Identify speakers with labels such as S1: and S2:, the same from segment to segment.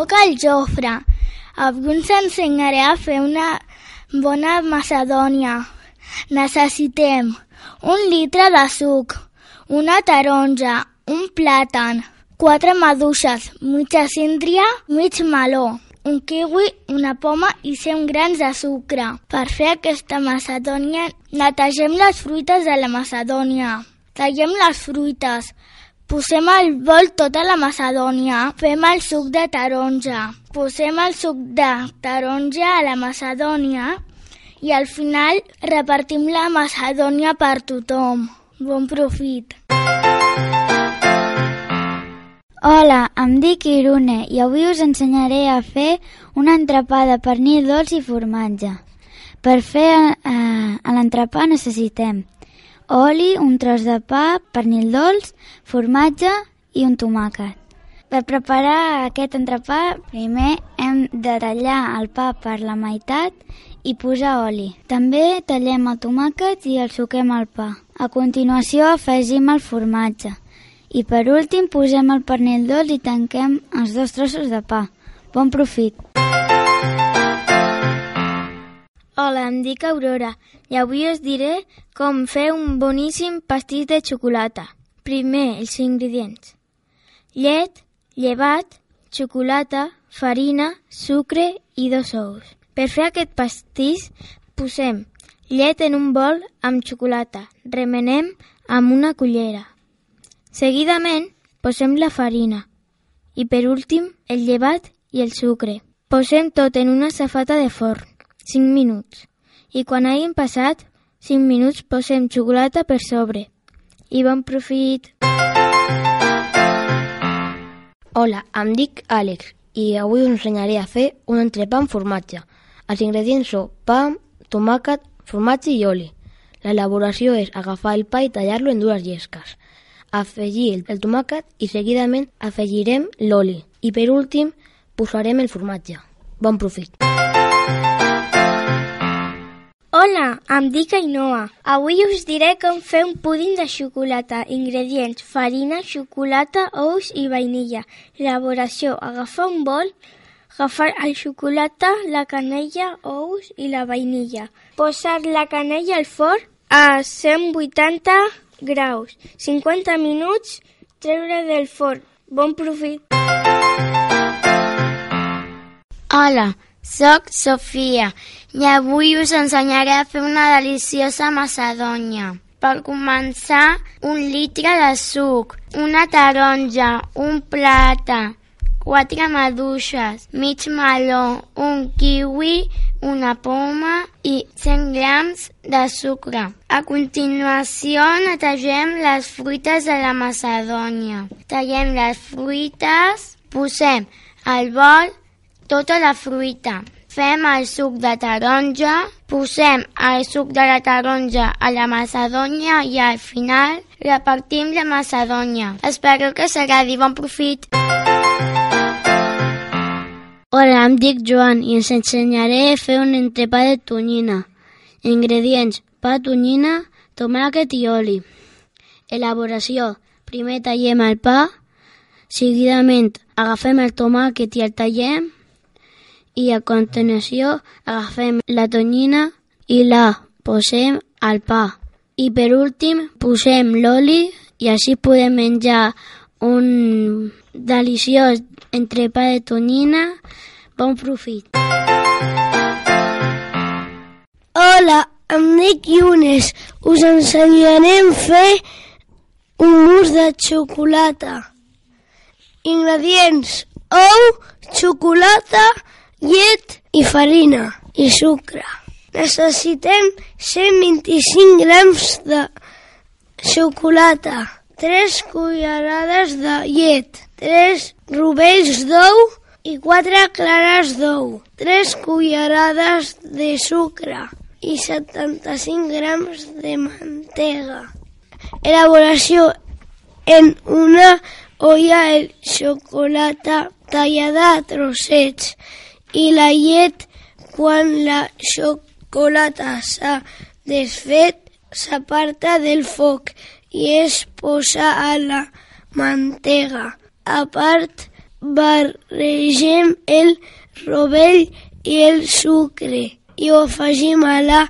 S1: Soc el Jofre. Us ensenyaré a fer una bona macedònia. Necessitem un litre de suc, una taronja, un plàtan, quatre maduixes, mitja síndria, mig meló, un kiwi, una poma i 100 grans de sucre. Per fer aquesta macedònia, netegem les fruites de la macedònia. Tallem les fruites. Posem al bol tota la macedònia. Fem el suc de taronja. Posem el suc de taronja a la macedònia i al final repartim la macedònia per tothom. Bon profit!
S2: Hola, em dic Irune i avui us ensenyaré a fer un entrepà de pernil dolç i formatge. Per fer eh, l'entrepà necessitem oli, un tros de pa, pernil dolç, formatge i un tomàquet. Per preparar aquest entrepà, primer hem de tallar el pa per la meitat i posar oli. També tallem el tomàquet i el suquem al pa. A continuació afegim el formatge. I per últim posem el pernil dolç i tanquem els dos trossos de pa. Bon profit!
S3: Hola, em dic Aurora i avui us diré com fer un boníssim pastís de xocolata. Primer, els ingredients. Llet, llevat, xocolata, farina, sucre i dos ous. Per fer aquest pastís, posem llet en un bol amb xocolata. Remenem amb una cullera. Seguidament, posem la farina i, per últim, el llevat i el sucre. Posem tot en una safata de forn, 5 minuts, i quan hagin passat 5 minuts posem xocolata per sobre. I bon profit!
S4: Hola, em dic Àlex i avui us ensenyaré a fer un entrepà amb formatge. Els ingredients són pa, tomàquet, formatge i oli. L'elaboració és agafar el pa i tallar-lo en dues llesques afegir el, tomàquet i seguidament afegirem l'oli. I per últim posarem el formatge. Bon profit!
S1: Hola, em dic Ainhoa. Avui us diré com fer un púding de xocolata. Ingredients, farina, xocolata, ous i vainilla. Elaboració, agafar un bol, agafar el xocolata, la canella, ous i la vainilla. Posar la canella al forn a 180 graus. 50 minuts, treure del forn. Bon profit!
S5: Hola, sóc Sofia i avui us ensenyaré a fer una deliciosa macedònia. Per començar, un litre de suc, una taronja, un plata, quatre maduixes, mig meló, un kiwi, una poma i 100 grams de sucre. A continuació netegem les fruites de la macedònia. Tallem les fruites, posem al bol tota la fruita. Fem el suc de taronja, posem el suc de la taronja a la macedònia i al final repartim la macedònia. Espero que s'agradi. Bon profit!
S6: Hola, em dic Joan i ens ensenyaré a fer un entrepà de tonyina. Ingredients, pa, tonyina, tomàquet i oli. Elaboració. Primer tallem el pa, seguidament agafem el tomàquet i el tallem i a continuació agafem la tonyina i la posem al pa. I per últim posem l'oli i així podem menjar un deliciós entrepà de tonyina. Bon profit!
S7: Hola, em dic Yunes. Us ensenyarem a fer un mousse de xocolata. Ingredients, ou, xocolata, llet i farina i sucre. Necessitem 125 grams de xocolata, 3 cullerades de llet, 3 rovells d'ou i 4 clares d'ou, 3 cullerades de sucre i 75 grams de mantega. Elaboració en una olla el xocolata tallada a trossets i la llet quan la xocolata s'ha desfet s'aparta del foc i es posa a la mantega. A part barregem el rovell i el sucre i ho afegim a la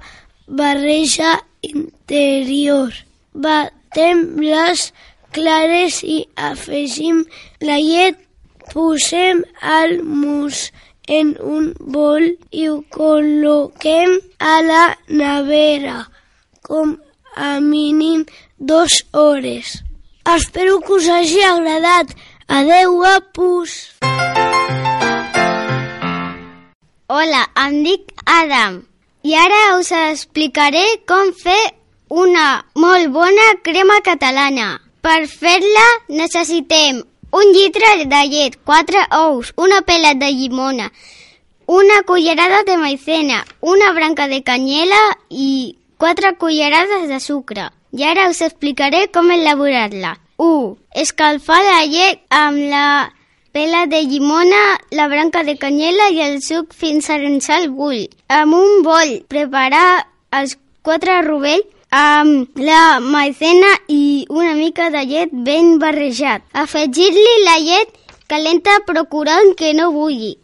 S7: barreja interior. Batem les clares i afegim la llet. Posem el mus en un bol i ho col·loquem a la nevera com a mínim dues hores. Espero que us hagi agradat. Adeu, guapos!
S8: Hola, em dic Adam i ara us explicaré com fer una molt bona crema catalana. Per fer-la necessitem un litre de llet, 4 ous, una pela de llimona, una cullerada de maicena, una branca de canyela i 4 cullerades de sucre. I ara us explicaré com elaborar-la. 1. Escalfar la llet amb la pela de llimona, la branca de canyella i el suc fins a rençar el bull. Amb un bol, preparar els quatre rovells amb la maicena i una mica de llet ben barrejat. Afegir-li la llet calenta procurant que no bulli.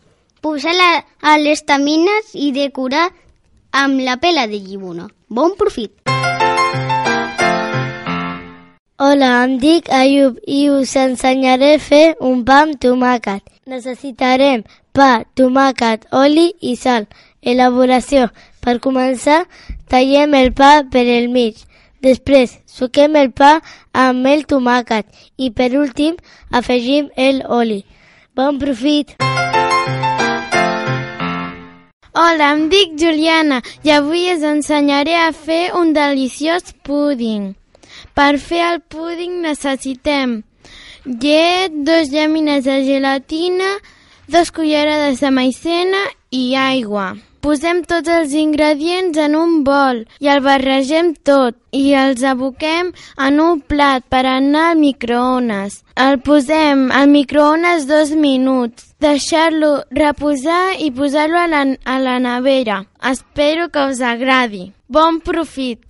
S8: Posar-la a les tamines i decorar amb la pela de llimona. Bon profit!
S9: Hola, em dic Ayub i us ensenyaré a fer un pa amb tomàquet. Necessitarem pa, tomàquet, oli i sal. Elaboració. Per començar, tallem el pa per el mig. Després, suquem el pa amb el tomàquet i per últim afegim el oli. Bon profit!
S10: Hola, em dic Juliana i avui us ensenyaré a fer un deliciós púding. Per fer el púding necessitem llet, dos llamines de gelatina, dos cullerades de maicena i aigua. Posem tots els ingredients en un bol i el barregem tot i els aboquem en un plat per anar al microones. El posem al microones dos minuts, deixar-lo reposar i posar-lo a, la, a la nevera. Espero que us agradi. Bon profit!